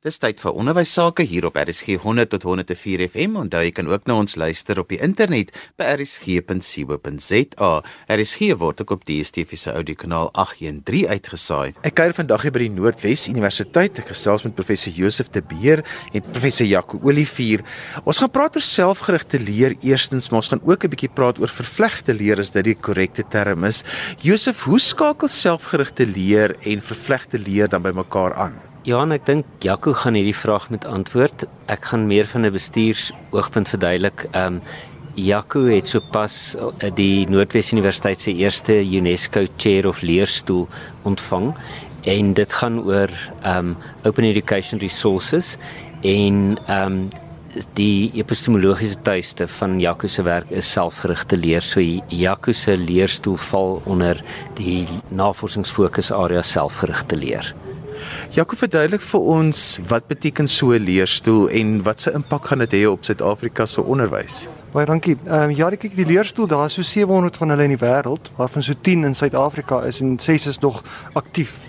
Dis tyd vir onderwys sake hier op RSG 100 tot 104 FM. Onthou jy kan ook na ons luister op die internet by rsg.co.za. RSG word ook op DSTV se audiokanaal 813 uitgesaai. Ek kuier vandag hier by die Noordwes Universiteit. Ek gesels met professor Josef de Beer en professor Jaco Olivier. Ons gaan praat oor selfgerigte leer eerstens, maar ons gaan ook 'n bietjie praat oor vervlegte leer as dit die korrekte term is. Josef, hoe skakel selfgerigte leer en vervlegte leer dan by mekaar aan? Ja, ek dink Jaco gaan hierdie vraag met antwoord. Ek gaan meer van 'n bestuursoogpunt verduidelik. Ehm um, Jaco het sopas eh, die Noordwes Universiteit se eerste UNESCO Chair of Leerstoel ontvang en dit gaan oor ehm um, Open Education Resources en ehm um, die epistemologiese tuiste van Jaco se werk is selfgerigte leer. So Jaco se leerstoel val onder die navorsingsfokus area selfgerigte leer. Jaco verduidelik vir ons wat beteken so 'n leerstoel en wat se impak gaan dit hê op Suid-Afrika se onderwys? Baie dankie. Ehm um, ja, kyk die leerstoel, daar is so 700 van hulle in die wêreld, waarvan so 10 in Suid-Afrika is en 6 is nog aktief.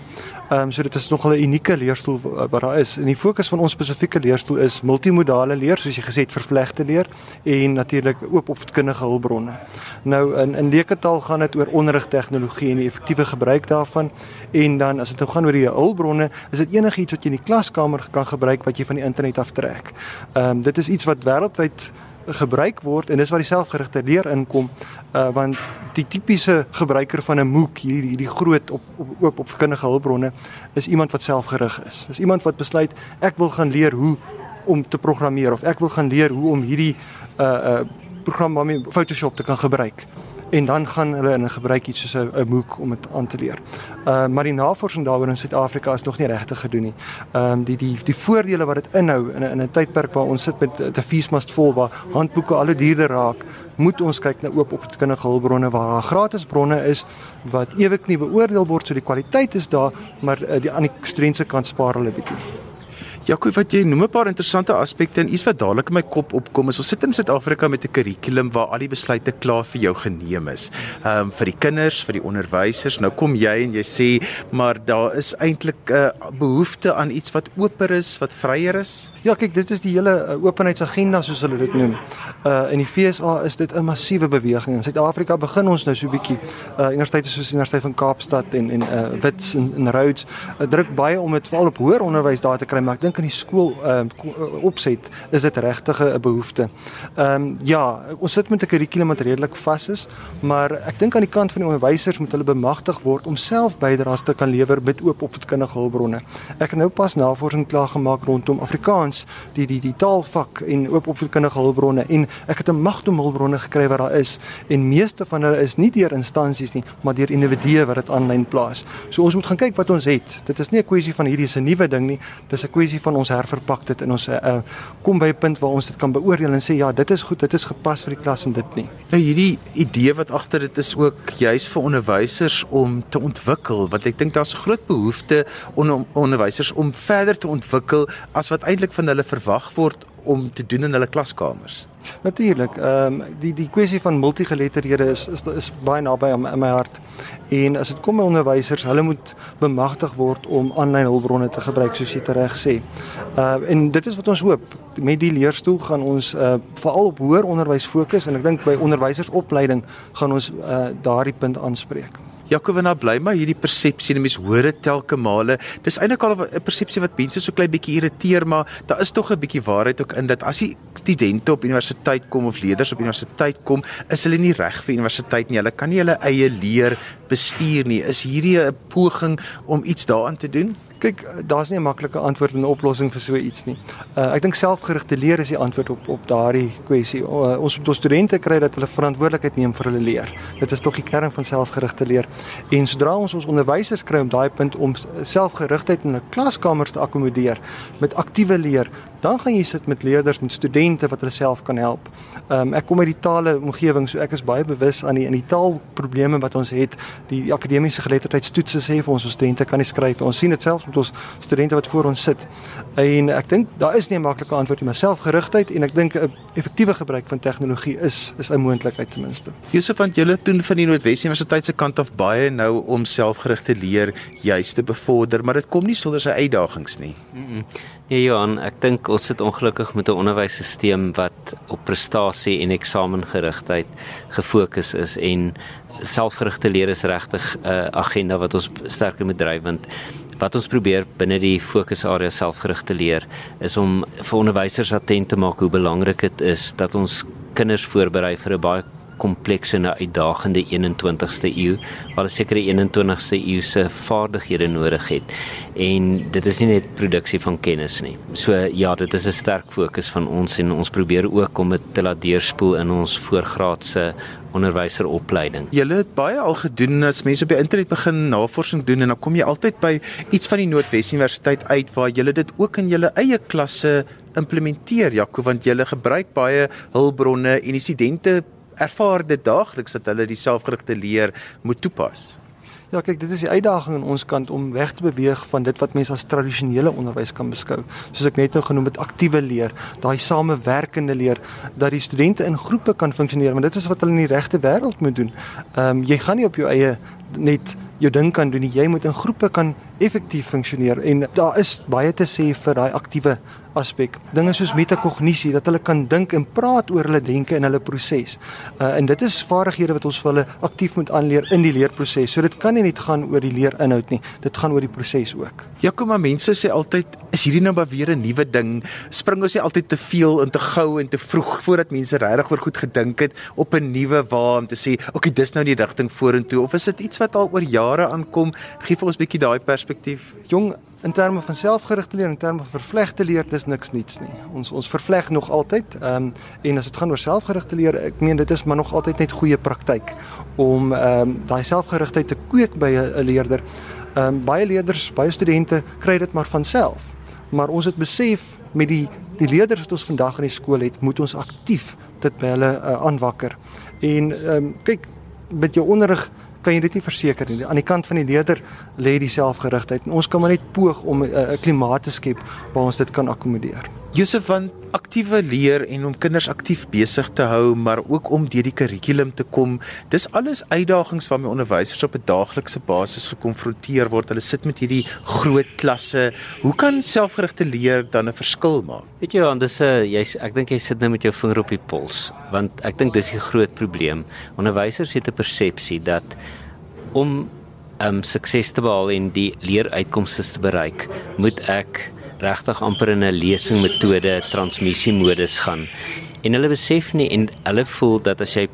Ehm um, so dit is nog 'n unieke leerstoel wat daar is. En die fokus van ons spesifieke leerstoel is multimodale leer, soos jy gesê het, verplegte leer en natuurlik oop opvoedkundige hulpbronne. Nou in in leeketaal gaan dit oor onderrigtegnologie en die effektiewe gebruik daarvan. En dan as dit nou gaan oor die hulpbronne, is dit enigiets wat jy in die klaskamer kan gebruik wat jy van die internet aftrek. Ehm um, dit is iets wat wêreldwyd gebruik word en dis waar die selfgerigte leer inkom uh, want die tipiese gebruiker van 'n MOOC hier hierdie groot op op oop op kundige hulpbronne is iemand wat selfgerig is. Dis iemand wat besluit ek wil gaan leer hoe om te programmeer of ek wil gaan leer hoe om hierdie uh uh program waarmee Photoshop te kan gebruik en dan gaan hulle in 'n gebruik iets soos 'n MOOC om dit aan te leer. Uh maar die navorsing daaroor in Suid-Afrika is nog nie regtig gedoen nie. Ehm um, die die die voordele wat dit inhou in 'n in 'n tydperk waar ons sit met 'n feesmast vol waar handboeke al hoe duurder raak, moet ons kyk na oop opvoedkundige hulpbronne waar daar gratis bronne is wat ewig nie beoordeel word so die kwaliteit is daar, maar uh, die aan die studente kant spaar hulle bietjie. Jaco, wat jy noem 'n paar interessante aspekte en iets wat dadelik in my kop opkom is ons sit in Suid-Afrika met 'n kurrikulum waar al die besluite klaar vir jou geneem is. Ehm um, vir die kinders, vir die onderwysers. Nou kom jy en jy sê, maar daar is eintlik 'n uh, behoefte aan iets wat oper is, wat vryer is. Ja, kyk, dit is die hele uh, openheidsagenda soos hulle dit noem. Uh in die FSA is dit 'n massiewe beweging. In Suid-Afrika begin ons nou so 'n bietjie uh universiteite soos Universiteit van Kaapstad en en uh Wits en, en Rhodes uh, druk baie om dit veral op hoër onderwys daar te kry, maar ek dink in die skool ehm uh, opset is dit regtig 'n behoefte. Ehm um, ja, ons sit met 'n kurrikulum wat redelik vas is, maar ek dink aan die kant van die onderwysers moet hulle bemagtig word om self bydraes te kan lewer met oop opvoedkundige hulpbronne. Ek het nou pas navorsing klaar gemaak rondom Afrikaans, die die die taalvak en oop opvoedkundige hulpbronne en ek het 'n magdom hulpbronne gekry wat daar is en meeste van hulle is nie deur instansies nie, maar deur individue wat dit aanlyn plaas. So ons moet gaan kyk wat ons het. Dit is nie 'n kwessie van hierdie is 'n nuwe ding nie, dis 'n kwessie van ons herverpak dit in ons uh, kom by 'n punt waar ons dit kan beoordeel en sê ja, dit is goed, dit is gepas vir die klas en dit nie. Nou hierdie idee wat agter dit is ook juis vir onderwysers om te ontwikkel, want ek dink daar's groot behoefte onder onderwysers om verder te ontwikkel as wat eintlik van hulle verwag word om te doen in hulle klaskamers. Natuurlik. Ehm um, die die kwessie van multigeletterdhede is, is is baie naby aan my hart. En as dit kom by onderwysers, hulle moet bemagtig word om aanlyn hulpbronne te gebruik soos jy reg sê. Ehm uh, en dit is wat ons hoop. Met die leerstoel gaan ons uh, veral op hoër onderwys fokus en ek dink by onderwysersopleiding gaan ons uh, daardie punt aanspreek. Jakobina bly maar hierdie persepsie, mense hoor dit telke male. Dis eintlik al 'n persepsie wat mense so klein bietjie irriteer, maar daar is tog 'n bietjie waarheid ook in dat as die studente op universiteit kom of leerders op universiteit kom, is hulle nie reg vir universiteit nie. Hulle kan nie hulle eie leer bestuur nie. Is hierdie 'n poging om iets daaraan te doen? Kyk, daar's nie 'n maklike antwoord en oplossing vir so iets nie. Uh, ek dink selfgerigte leer is die antwoord op op daardie kwessie. Uh, ons moet ons studente kry dat hulle verantwoordelikheid neem vir hulle leer. Dit is tog die kern van selfgerigte leer. En sodra ons ons onderwysers kry om daai punt om selfgerigtheid in 'n klaskamers te akkommodeer met aktiewe leer, dan gaan jy sit met leerders met studente wat hulle self kan help. Um, ek kom uit die tale omgewing, so ek is baie bewus aan die in die taalprobleme wat ons het. Die, die akademiese geletterdheidstoetse sê vir ons ons studente kan nie skryf. Ons sien dit selfs met ons studente wat voor ons sit. En ek dink daar is nie 'n maklike antwoord nie, maar selfgerigtheid en ek dink 'n effektiewe gebruik van tegnologie is is 'n moontlikheid ten minste. Josef van julle doen van die Noordwes Universiteit se kant af baie nou om selfgerigte leer juis te bevorder, maar dit kom nie sonder sy uitdagings nie. Mm -mm. Ja Johan, ek dink ons sit ongelukkig met 'n onderwysstelsel wat op prestasie en eksamengerigtheid gefokus is en selfgerigte leer is regtig 'n uh, agenda wat ons sterker moet dryf want wat ons probeer binne die fokusarea selfgerigte leer is om vir onderwysers attent te maak hoe belangrik dit is dat ons kinders voorberei vir 'n baie komplekse en uitdagende 21ste eeu waar 'n sekere 21ste eeu se vaardighede nodig het. En dit is nie net produksie van kennis nie. So ja, dit is 'n sterk fokus van ons en ons probeer ook om dit te laat deurspoel in ons voorgraadse onderwyseropleiding. Julle het baie al gedoen as mense op die internet begin navorsing doen en dan kom jy altyd by iets van die Noordwes Universiteit uit waar julle dit ook in julle eie klasse implementeer Jaco want julle gebruik baie hulpbronne en die studente ervaar dit daagliks dat hulle die selfgerigte leer moet toepas. Ja, kyk, dit is die uitdaging aan ons kant om weg te beweeg van dit wat mense as tradisionele onderwys kan beskou. Soos ek net nou genoem het, aktiewe leer, daai samewerkende leer dat die studente in groepe kan funksioneer, want dit is wat hulle in die regte wêreld moet doen. Ehm um, jy gaan nie op jou eie net jou ding kan doen nie. Jy moet in groepe kan effektief funksioneer en daar is baie te sê vir daai aktiewe aspek. Dinge soos metakognisie dat hulle kan dink en praat oor hulle denke en hulle proses. Uh en dit is vaardighede wat ons vir hulle aktief moet aanleer in die leerproses. So dit kan nie net gaan oor die leerinhoud nie. Dit gaan oor die proses ook. Ja, kom maar mense sê altyd is hierdie nou maar weer 'n nuwe ding. Spring ons nie altyd te veel en te gou en te vroeg voordat mense regtig oor goed gedink het op 'n nuwe wa om te sê, "Oké, okay, dis nou die rigting vorentoe." Of is dit iets wat al oor jare aankom? Gee vir ons 'n bietjie daai perspektief. Jong, in terme van selfgerigte leer in terme van vervlegte leer dis niks niets nie. Ons ons vervleg nog altyd. Ehm um, en as dit gaan oor selfgerigte leer, ek meen dit is maar nog altyd net goeie praktyk om ehm um, daai selfgerigtheid te kweek by 'n leerder. Ehm um, baie leerders, baie studente kry dit maar van self. Maar ons het besef met die die leerders wat ons vandag in die skool het, moet ons aktief dit by hulle uh, aanwakker. En ehm um, kyk met jou onderrig kan jy dit nie verseker nie. Aan die kant van die leerder lê die selfgerigtheid en ons kan maar net poog om 'n uh, klimaat te skep waar ons dit kan akkommodeer. Josef van aktiewe leer en om kinders aktief besig te hou, maar ook om deur die kurrikulum te kom. Dis alles uitdagings waarmee onderwysers op 'n daaglikse basis gekonfronteer word. Hulle sit met hierdie groot klasse. Hoe kan selfgerigte leer dan 'n verskil maak? Weet jy, dis 'n jy's ek dink jy sit nou met jou vinger op die pols, want ek dink dis die groot probleem. Onderwysers het 'n persepsie dat om um sukses te behaal en die leeruitkomste te bereik, moet ek regtig amper in 'n lesing metode transmissiemodus gaan. En hulle besef nie en hulle voel dat as jy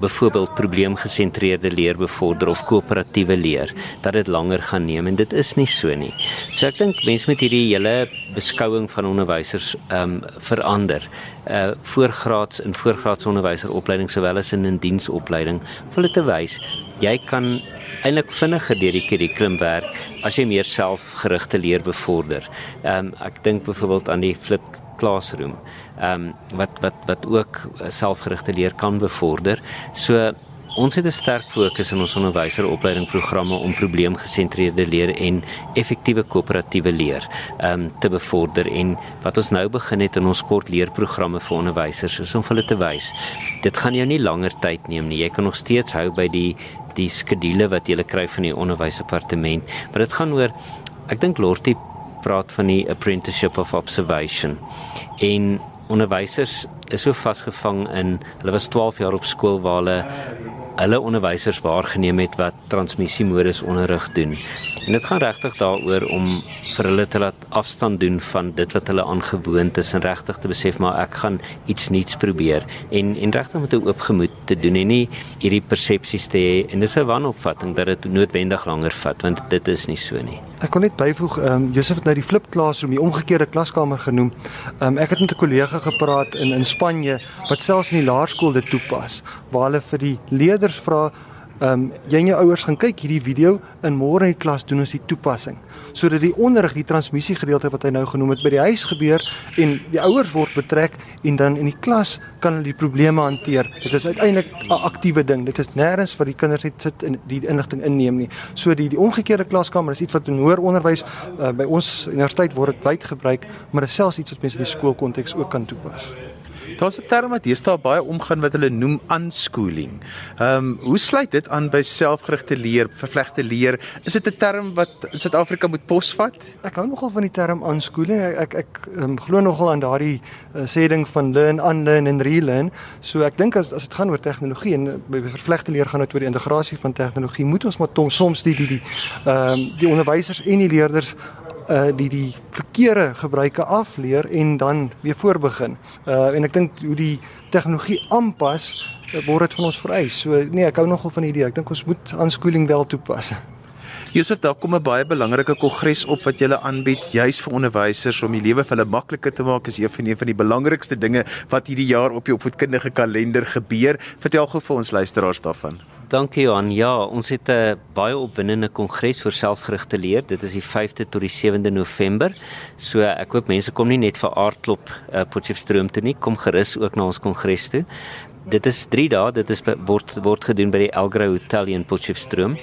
byvoorbeeld probleemgesentreerde leer bevorder of koöperatiewe leer dat dit langer gaan neem en dit is nie so nie. So ek dink mense met hierdie hele beskouing van onderwysers ehm um, verander. Uh voorgraads en voorgraadse onderwyseropleiding sowel as in 'n diensopleiding hulle te wys jy kan eintlik vinniger deur die kurrikulum werk as jy meer selfgerigte leer bevorder. Ehm um, ek dink byvoorbeeld aan die flip classroom. Ehm um, wat wat wat ook selfgerigte leer kan bevorder. So Ons het 'n sterk fokus in ons onderwyseropleidingprogramme om probleemgesentreerde leer en effektiewe koöperatiewe leer um, te bevorder en wat ons nou begin het in ons kort leerprogramme vir onderwysers is om hulle te wys dit gaan jou nie langer tyd neem nie jy kan nog steeds hou by die die skedule wat jy kry van die onderwysdepartement maar dit gaan oor ek dink Lortie praat van die apprenticeship of observation en onderwysers is so vasgevang in hulle was 12 jaar op skool waar hulle hulle onderwysers waargeneem het wat transmissiemodus onderrig doen. En dit gaan regtig daaroor om vir hulle te laat afstand doen van dit wat hulle aangewoond is en regtig te besef maar ek gaan iets nuuts probeer en en regtig met 'n oop gemoed te doen en nie hierdie persepsies te hê en dis 'n wanopvatting dat dit noodwendig langer vat want dit is nie so nie. Ek kon net byvoeg ehm um, Josef het nou die flip classroom, die omgekeerde klaskamer genoem. Ehm um, ek het met 'n kollega gepraat in in Spanje wat selfs in die laerskool dit toepas waar hulle vir die leerders vra ehm um, jy en jou ouers gaan kyk hierdie video en môre in die klas doen ons die toepassing sodat die onderrig, die transmissie gedeelte wat hy nou genoem het by die huis gebeur en die ouers word betrek en dan in die klas kan hulle die probleme hanteer. Dit is uiteindelik 'n aktiewe ding. Dit is nêrens vir die kinders net sit en die inligting inneem nie. So die die omgekeerde klaskamer is iets wat in hoër onderwys uh, by ons universiteit word dit wyd gebruik, maar dit is selfs iets wat mense in die skoolkonteks ook kan toepas. Daar's 'n term wat deesdae baie omgaan wat hulle noem unschooling. Ehm um, hoe sluit dit aan by selfgerigte leer, vervlegte leer? Is dit 'n term wat in Suid-Afrika moet posvat? Ek hou nogal van die term unschooling. Ek ek, ek um, glo nogal aan daardie uh, sê ding van learn, unlearn en relearn. So ek dink as as dit gaan oor tegnologie en by vervlegte leer gaan dit oor die integrasie van tegnologie, moet ons maar soms die die die ehm um, die onderwysers en die leerders uh die die verkeerde gebruike afleer en dan weer voorbegin. Uh en ek dink hoe die tegnologie aanpas uh, word dit van ons vereis. So nee, ek hou nogal van die idee. Ek dink ons moet aanskooling wel toepas. Josef, daar kom 'n baie belangrike kongres op wat jy aanbied juis vir onderwysers om die lewe vir hulle makliker te maak. Is een van een van die belangrikste dinge wat hierdie jaar op die opvoedkundige kalender gebeur. Vertel gou vir ons luisteraars daarvan. Dankie Johan. Ja, ons het 'n baie opwindende kongres vir selfgerigte leer. Dit is die 5de tot die 7de November. So ek hoop mense kom nie net vir aardklop uh, Potchefstroom toe nie, kom gerus ook na ons kongres toe. Dit is 3 dae, dit is word word gedoen by die Elgra Hotel in Potchefstroom.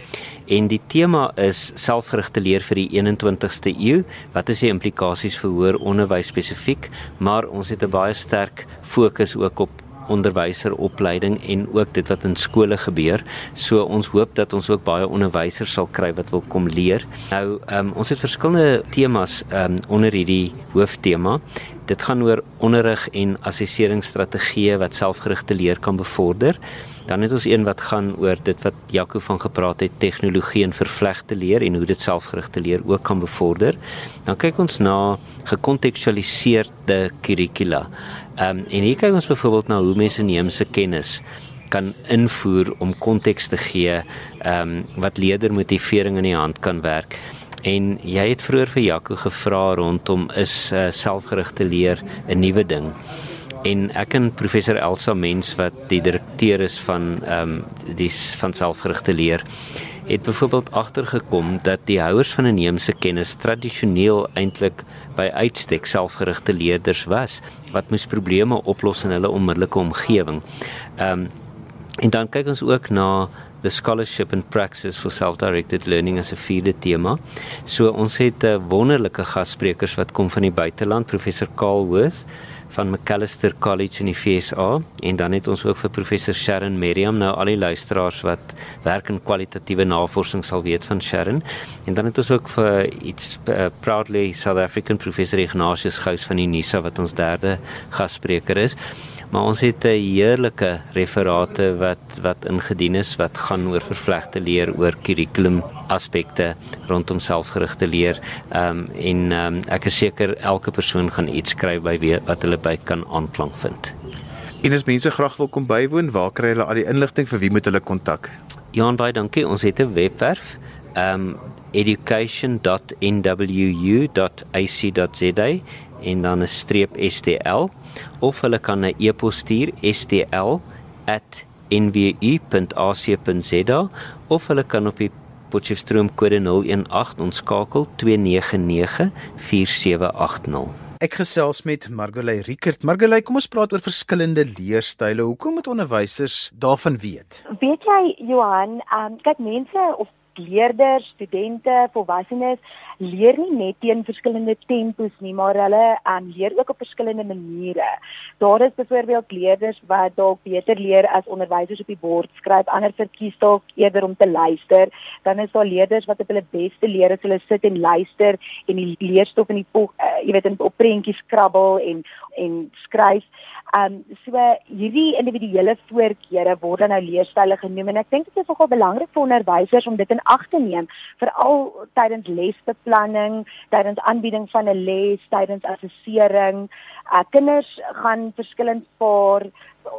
En die tema is selfgerigte leer vir die 21ste eeu. Wat is die implikasies vir hoër onderwys spesifiek? Maar ons het 'n baie sterk fokus ook op onderwyseropleiding en ook dit wat in skole gebeur. So ons hoop dat ons ook baie onderwysers sal kry wat wil kom leer. Nou, um, ons het verskillende temas um, onder hierdie hooftema. Dit gaan oor onderrig en assesseringsstrategieë wat selfgerigte leer kan bevorder. Dan het ons een wat gaan oor dit wat Jaco van gepraat het, tegnologie en vervlegte leer en hoe dit selfgerigte leer ook kan bevorder. Dan kyk ons na gekontekstualiseerde kurrikula. Ehm um, en hier kyk ons byvoorbeeld na hoe mense neemse kennis kan invoer om konteks te gee ehm um, wat leerdermotivering in die hand kan werk. En jy het vroeër vir Jaco gevra rondom is uh, selfgerigte leer 'n nuwe ding. En ek en professor Elsa Mens wat die direkteur is van ehm um, die van selfgerigte leer het byvoorbeeld agtergekom dat die houers van inheemse kennis tradisioneel eintlik by uitstek selfgerigte leerders was wat moes probleme oplos in hulle onmiddellike omgewing. Ehm um, en dan kyk ons ook na the scholarship and praxis for self-directed learning as 'n vierde tema. So ons het 'n uh, wonderlike gassprekers wat kom van die buiteland, professor Carl Worth van McAllister College in die FSA en dan het ons ook vir professor Sharon Merriam nou al die luisteraars wat werk in kwalitatiewe navorsing sal weet van Sharon. En dan het ons ook vir iets uh, proudly South African professor Ignatius Gous van die NISA wat ons derde gasspreker is maar ons het 'n heerlike referate wat wat ingedien is wat gaan oor vervlegte leer oor kurrikulum aspekte rondom selfgerigte leer. Ehm um, en ehm um, ek is seker elke persoon gaan iets skryf by wat hulle by kan aanklank vind. En as mense graag wil kom bywoon, waar kry hulle al die inligting vir wie moet hulle kontak? Jan baie dankie. Ons het 'n webwerf. Ehm um, education.nwu.ac.za en dan 'n streep STL of hulle kan 'n e-pos stuur stl@nwu.ac.za of hulle kan op die Potchefstroom kode 018 ontskakel 299 4780. Ek gesels met Margolay Rickert. Margolay, kom ons praat oor verskillende leerstyle. Hoekom moet onderwysers daarvan weet? Weet jy Johan, um, kyk mense of leerders, studente, volwassenes leer nie net teen verskillende tempos nie, maar hulle um, leer ook op verskillende maniere. Daar is byvoorbeeld leerders wat dalk beter leer as onderwysers op die bord skryf, ander verkies dalk eerder om te luister. Dan is daar leerders wat op hulle beste leer as hulle sit en luister en die leerstof in die uh, jy weet in op prentjies krabbel en en skryf. Um so hierdie individuele voorkeure word dan nou leerstyle genoem en ek dink dit is nogal belangrik vir onderwysers om dit in ag te neem veral tydens lesbeplanning, tydens aanbieding van 'n les, tydens assessering. Uh kinders gaan verskillend vaar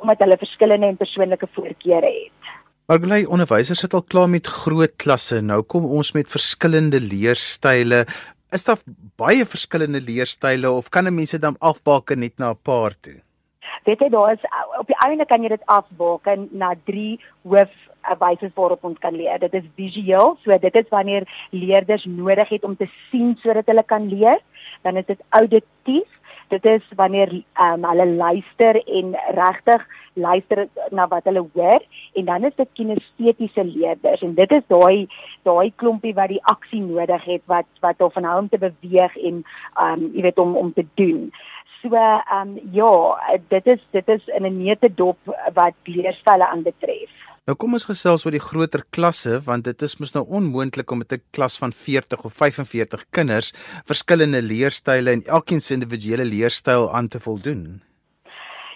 omdat hulle verskillende en persoonlike voorkeure het. Maar bly onderwysers sit al klaar met groot klasse. Nou kom ons met verskillende leerstyle. Is daar baie verskillende leerstyle of kan 'n mens dit dan afbaken net na 'n paar toe? Weet jy daar is op die einde kan jy dit afbaken na drie hoof wyse waarop ons kan leer. Dit is visueel, so dit is wanneer leerders nodig het om te sien sodat hulle kan leer. Dan is dit auditief. Dit is wanneer um, hulle luister en regtig luister na wat hulle hoor en dan is dit kinestetiese leerders en dit is daai daai klompie wat die aksie nodig het wat wat hulle van hou om te beweeg en um jy weet om om te doen. So ehm um, ja, dit is dit is in 'n neete dop wat leerstyle aanbetref. Nou kom ons gesels oor die groter klasse want dit is mos nou onmoontlik om met 'n klas van 40 of 45 kinders verskillende leerstyle en elkeen se individuele leerstyl aan te voldoen.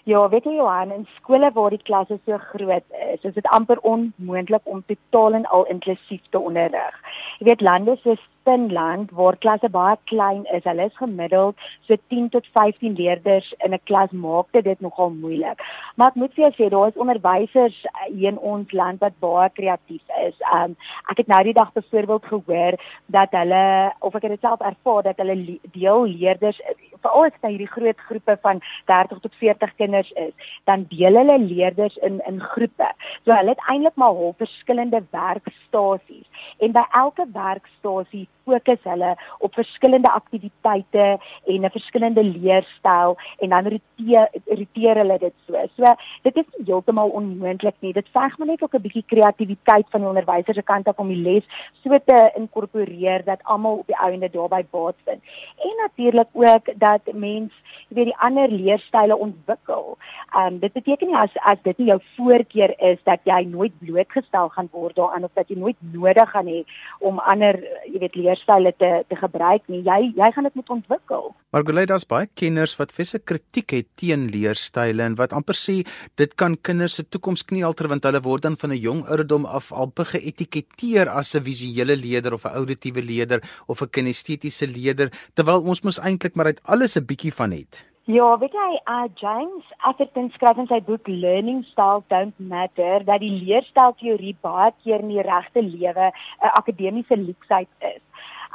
Ja, weet jy Johan, in skole waar die klasse so groot is, is dit amper onmoontlik om totaal en al inklusief te onderrig. Jy weet lande soos Finland waar klasse baie klein is, hulle is gemiddeld so 10 tot 15 leerders in 'n klas maak dit nogal moeilik. Maar ek moet vir jou sê daar is onderwysers hier in ons land wat baie kreatief is. Um ek het nou die dag byvoorbeeld gehoor dat hulle of ek het dit self ervaar dat hulle deel leerders veral as dit hierdie groot groepe van 30 tot 40 kinders is, dan deel hulle leerders in in groepe. So hulle het eintlik maar hul verskillende werkstasies en by elke werkstasie fokus hulle op verskillende aktiwiteite en 'n verskillende leerstyl en dan roteer roteer hulle dit so. So dit is nie heeltemal onmoontlik nie. Dit verg maar net ook 'n bietjie kreatiwiteit van die onderwyser se kant af om die les so te inkorporeer dat almal op die einde daarbey baat vind. En natuurlik ook dat mens jy weet die ander leerstyle ontwikkel. Ehm um, dit beteken nie as as dit nie jou voorkeur is dat jy nooit blootgestel gaan word daaraan of dat jy nooit nodig gaan hê om ander jy weet leer leerstyle te te gebruik nie. Jy jy gaan dit moet ontwikkel. Maar gelei daar's baie kenners wat vir se kritiek het teen leerstyle en wat amper sê dit kan kinders se toekoms knielter want hulle word dan van 'n jong ouderdom af al geëtiketeer as 'n visuele leerder of 'n auditiewe leerder of 'n kinestetiese leerder terwyl ons mos eintlik maar uit alles 'n bietjie van het. Ja, weet jy, uh, James Atherton skryf in sy boek Learning Style Don't Matter dat die leerstyl teorie baie keer in die regte lewe 'n uh, akademiese leksheid is.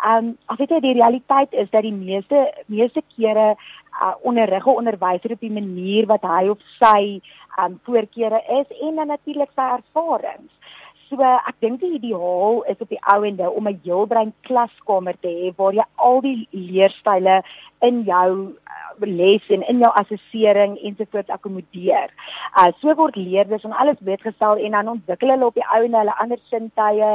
Um, of weet jy die realiteit is dat die meeste meeste kere uh, onderrig 'n onderwyser op die manier wat hy of sy um, voorkeure is en dan natuurlik sy ervarings. So ek dink die ideaal is op die ou ende om 'n heelbrein klaskamer te hê waar jy al die leerstyle in jou les en in jou assessering ensovoorts akkommodeer. Uh so word leerders van alles blootgestel en dan ontwikkel hulle op die ou ende hulle ander sintuie.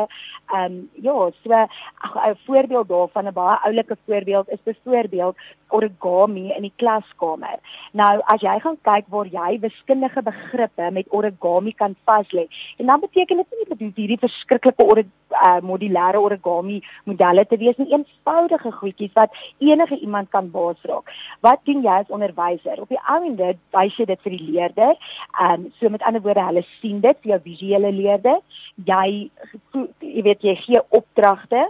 Ehm um, ja, so 'n voorbeeld daarvan 'n baie oulike voorbeeld is byvoorbeeld origami in die klaskamer. Nou as jy gaan kyk waar jy wiskundige begrippe met origami kan vaslê, en dan beteken dit nie dat hierdie verskriklike or uh, modulêre origami modelle te wees nie, eenvoudige goedjies wat enige iemand kan baas raak. Wat doen jy as onderwyser? Op die einde wys jy dit vir die leerder. Ehm um, so met ander woorde, hulle sien dit, jou visuele leerder. Jy jy weet jy gee opdragte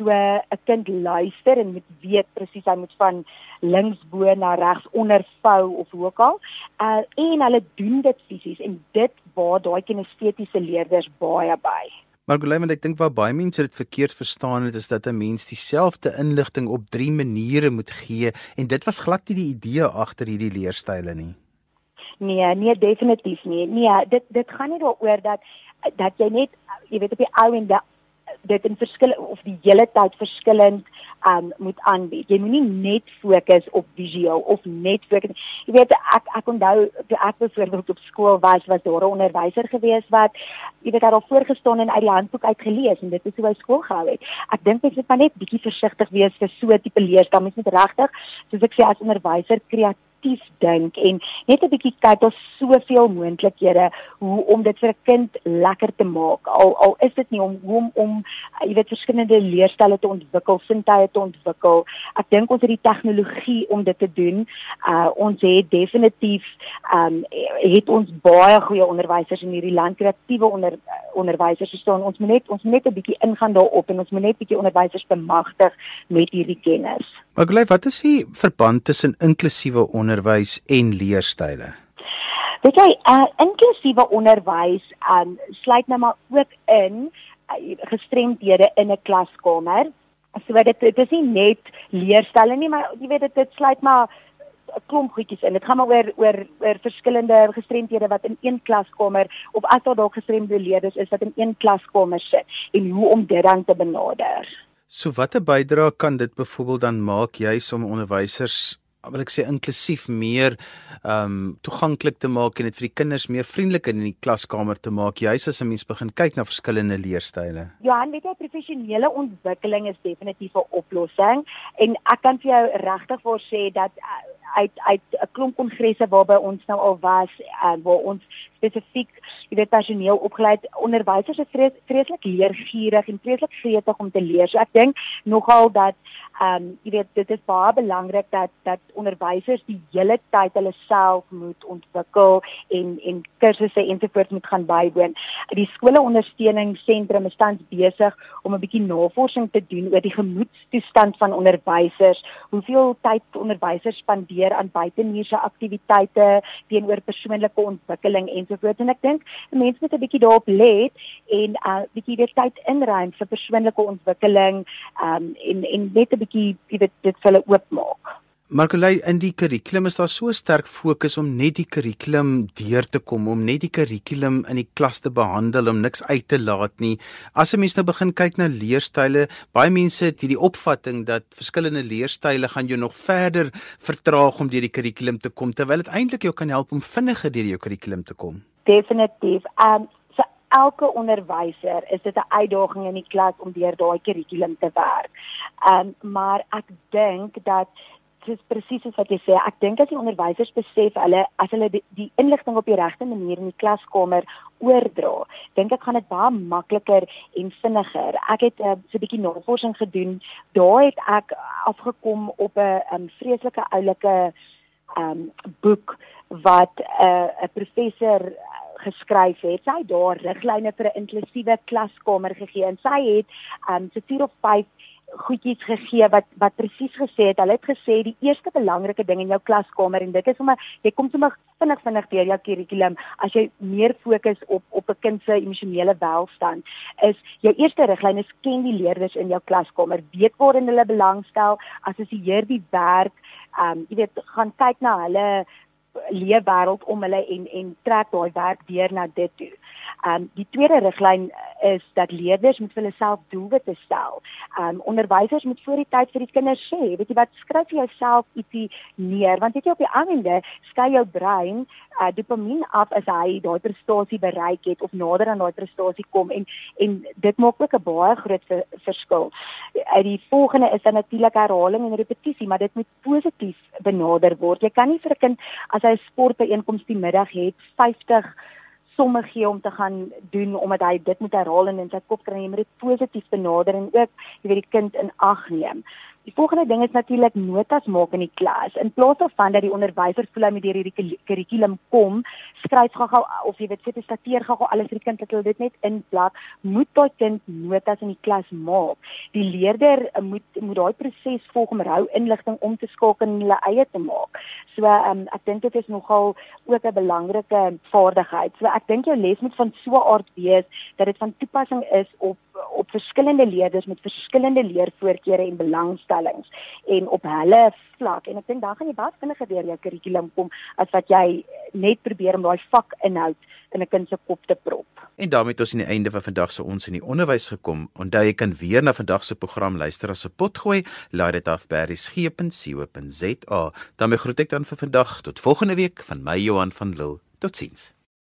so 'n kind luister en moet weet presies hy moet van links bo na regs onder vou of hoe ook al. Uh en hulle doen dit fisies en dit waar daai kinestetiese leerders baie by. Maar Guleman, ek dink waar baie mense dit verkeerd verstaan het is dat 'n mens dieselfde inligting op drie maniere moet gee en dit was glad nie die idee agter hierdie leerstyle nie. Nee, nee definitief nie. Nee, dit dit gaan nie daaroor dat dat jy net jy weet op die ou en dit in verskil of die hele tyd verskillend um moet aanbied. Jy moenie net fokus op visueel of net fokus. Jy weet ek ek onthou toe ek byvoorbeeld op skool was, was daar 'n onderwyser gewees wat jy weet daar al voorgestaan en uit die handboek uitgelees en dit is hoe hy skool gehou het. Ek dink jy moet net bietjie versigtig wees vir so 'n tipe leers. Dan moet jy regtig, soos ek sê as onderwyser kreatief aktief dink en net 'n bietjie kyk daar's soveel moontlikhede hoe om dit vir 'n kind lekker te maak. Al al is dit nie om om om jy weet verskillende leerstelle te ontwikkel, sintuie te ontwikkel. Ek dink ons het die tegnologie om dit te doen. Uh ons het definitief um het ons baie goeie onderwysers in hierdie land, kreatiewe onder onderwysers. Verstaan ons moet net ons moet net 'n bietjie ingaan daarop en ons moet net bietjie onderwysers bemagtig met hierdie kennis. Maar gelyk, wat is die verband tussen inklusiewe onderwys en leerstyle? Weet jy, uh, inklusiewe onderwys um, sluit nou maar ook in uh, gestremdhede in 'n klaskamer. So dit dit is nie net leerstyle nie, maar jy weet dit dit sluit maar 'n klomp goedjies in. Dit gaan maar oor oor oor verskillende gestremdhede wat in een klaskamer of as daar dalk gestremde leerders is wat in een klaskamer sit en hoe om dit dan te benader. So watter bydrae kan dit byvoorbeeld dan maak juis om onderwysers wil ek sê inklusief meer ehm um, toeganklik te maak en dit vir die kinders meer vriendelik in die klaskamer te maak juis as 'n mens begin kyk na verskillende leerstyle. Johan, weet jy professionele ontwikkeling is definitief 'n oplossing en ek kan vir jou regtig voor sê dat uit uit 'n klomp kongresse waarby ons nou al was en uh, waar ons spesifiek jy weet personeel opgelei onderwysers is vrees, vreeslik leergierig en vreeslik gretig om te leer. So ek dink nogal dat ehm um, jy weet dit is baie belangrik dat dat onderwysers die hele tyd hulle self moet ontwikkel en en kursusse ensovoorts moet gaan bywoon. Die skoolondersteuningsentrum is tans besig om 'n bietjie navorsing te doen oor die gemoedstoestand van onderwysers, hoeveel tyd onderwysers spandeer aan buitemuurse aktiwiteite teenoor persoonlike ontwikkeling ensovoorts. En ek dink mense moet 'n bietjie daarop let en 'n uh, bietjie weer tyd inruim vir persoonlike ontwikkeling um, en en net 'n bietjie weet dit vir hulle oopmaak. Markolai in die kurrikulum is daar so sterk fokus om net die kurrikulum deur te kom, om net die kurrikulum in die klas te behandel, om niks uit te laat nie. As 'n mens nou begin kyk na leerstyle, baie mense het hierdie opvatting dat verskillende leerstyle gaan jou nog verder vertraag om deur die kurrikulum te kom, terwyl dit eintlik jou kan help om vinniger deur jou kurrikulum te kom. Definitief. Um vir elke onderwyser is dit 'n uitdaging in die klas om deur daai kurrikulum te werk. Um maar ek dink dat dis presies soos wat jy sê. Ek dink as die onderwysers besef hulle as hulle die, die inligting op die regte manier in die klaskamer oordra, dink ek gaan dit baie makliker en vinniger. Ek het uh, so 'n bietjie navorsing gedoen. Daar het ek afgekom op 'n um, vreeslike oulike um boek wat 'n uh, 'n professor geskryf het. Sy het daar riglyne vir 'n inklusiewe klaskamer gegee en sy het um so 4 of 5 goedjies gegee wat wat presies gesê het. Hulle het gesê die eerste belangrike ding in jou klaskamer en dit is om jy kom sommer vinnig vinnig deur jou kurrikulum as jy meer fokus op op 'n kind se emosionele welstand is jou eerste riglyn is ken die leerders in jou klaskamer, weet waarin hulle belangstel, assosieer die werk, ehm um, jy weet gaan kyk na hulle leefwêreld om hulle en en trek daai werk deur na dit toe. Ehm um, die tweede riglyn is dat leerders moet vir hulle self doelwitte stel. Um, onderwysers moet voor die tyd vir die kinders sê, weet jy wat, skryf vir jouself ietsie neer want weet jy op die einde skei jou brein uh, dopamien af as hy daai prestasie bereik het of nader aan daai prestasie kom en en dit maak ook 'n baie groot ver, verskil. Uit die volgende is dan natuurlik herhaling en repetisie, maar dit moet positief benader word. Jy kan nie vir 'n kind as hy 'n sportbyeenkoms die middag het 50 somme gee om te gaan doen omdat hy dit moet herhaal en in sy kop kry jy moet dit positief benader en ook jy weet die kind in ag neem. Die volgende ding is natuurlik notas maak in die klas. In plaas daarvan dat die onderwyser voel hy moet deur hierdie kurrikulum kom, skryf gou-gou of jy weet fotostatier gou-gou alles vir die kind dat hulle dit net inplak, moet daai kind notas in die klas maak. Die leerder moet moet daai proses volg om rou inligting om te skakel en hulle eie te maak. So um, ek dink dit is nogal ook 'n belangrike vaardigheid. So ek dink jou les moet van so 'n aard wees dat dit van toepassing is op op verskillende leerders met verskillende leervoorkeure en belangstellings en op hulle vlak en ek dink dan gaan jy baie vinniger deur jou kurrikulum kom as wat jy net probeer om daai vakinhoud in 'n kind se kop te prop. En daarmee het ons aan die einde van vandag se ons in die onderwys gekom. Onthou jy kan weer na vandag se program luister as 'n potgooi. Laai dit af by resgep.co.za. daarmee groet ek dan vir vandag tot volgende week van my Johan van Lille. Totsiens.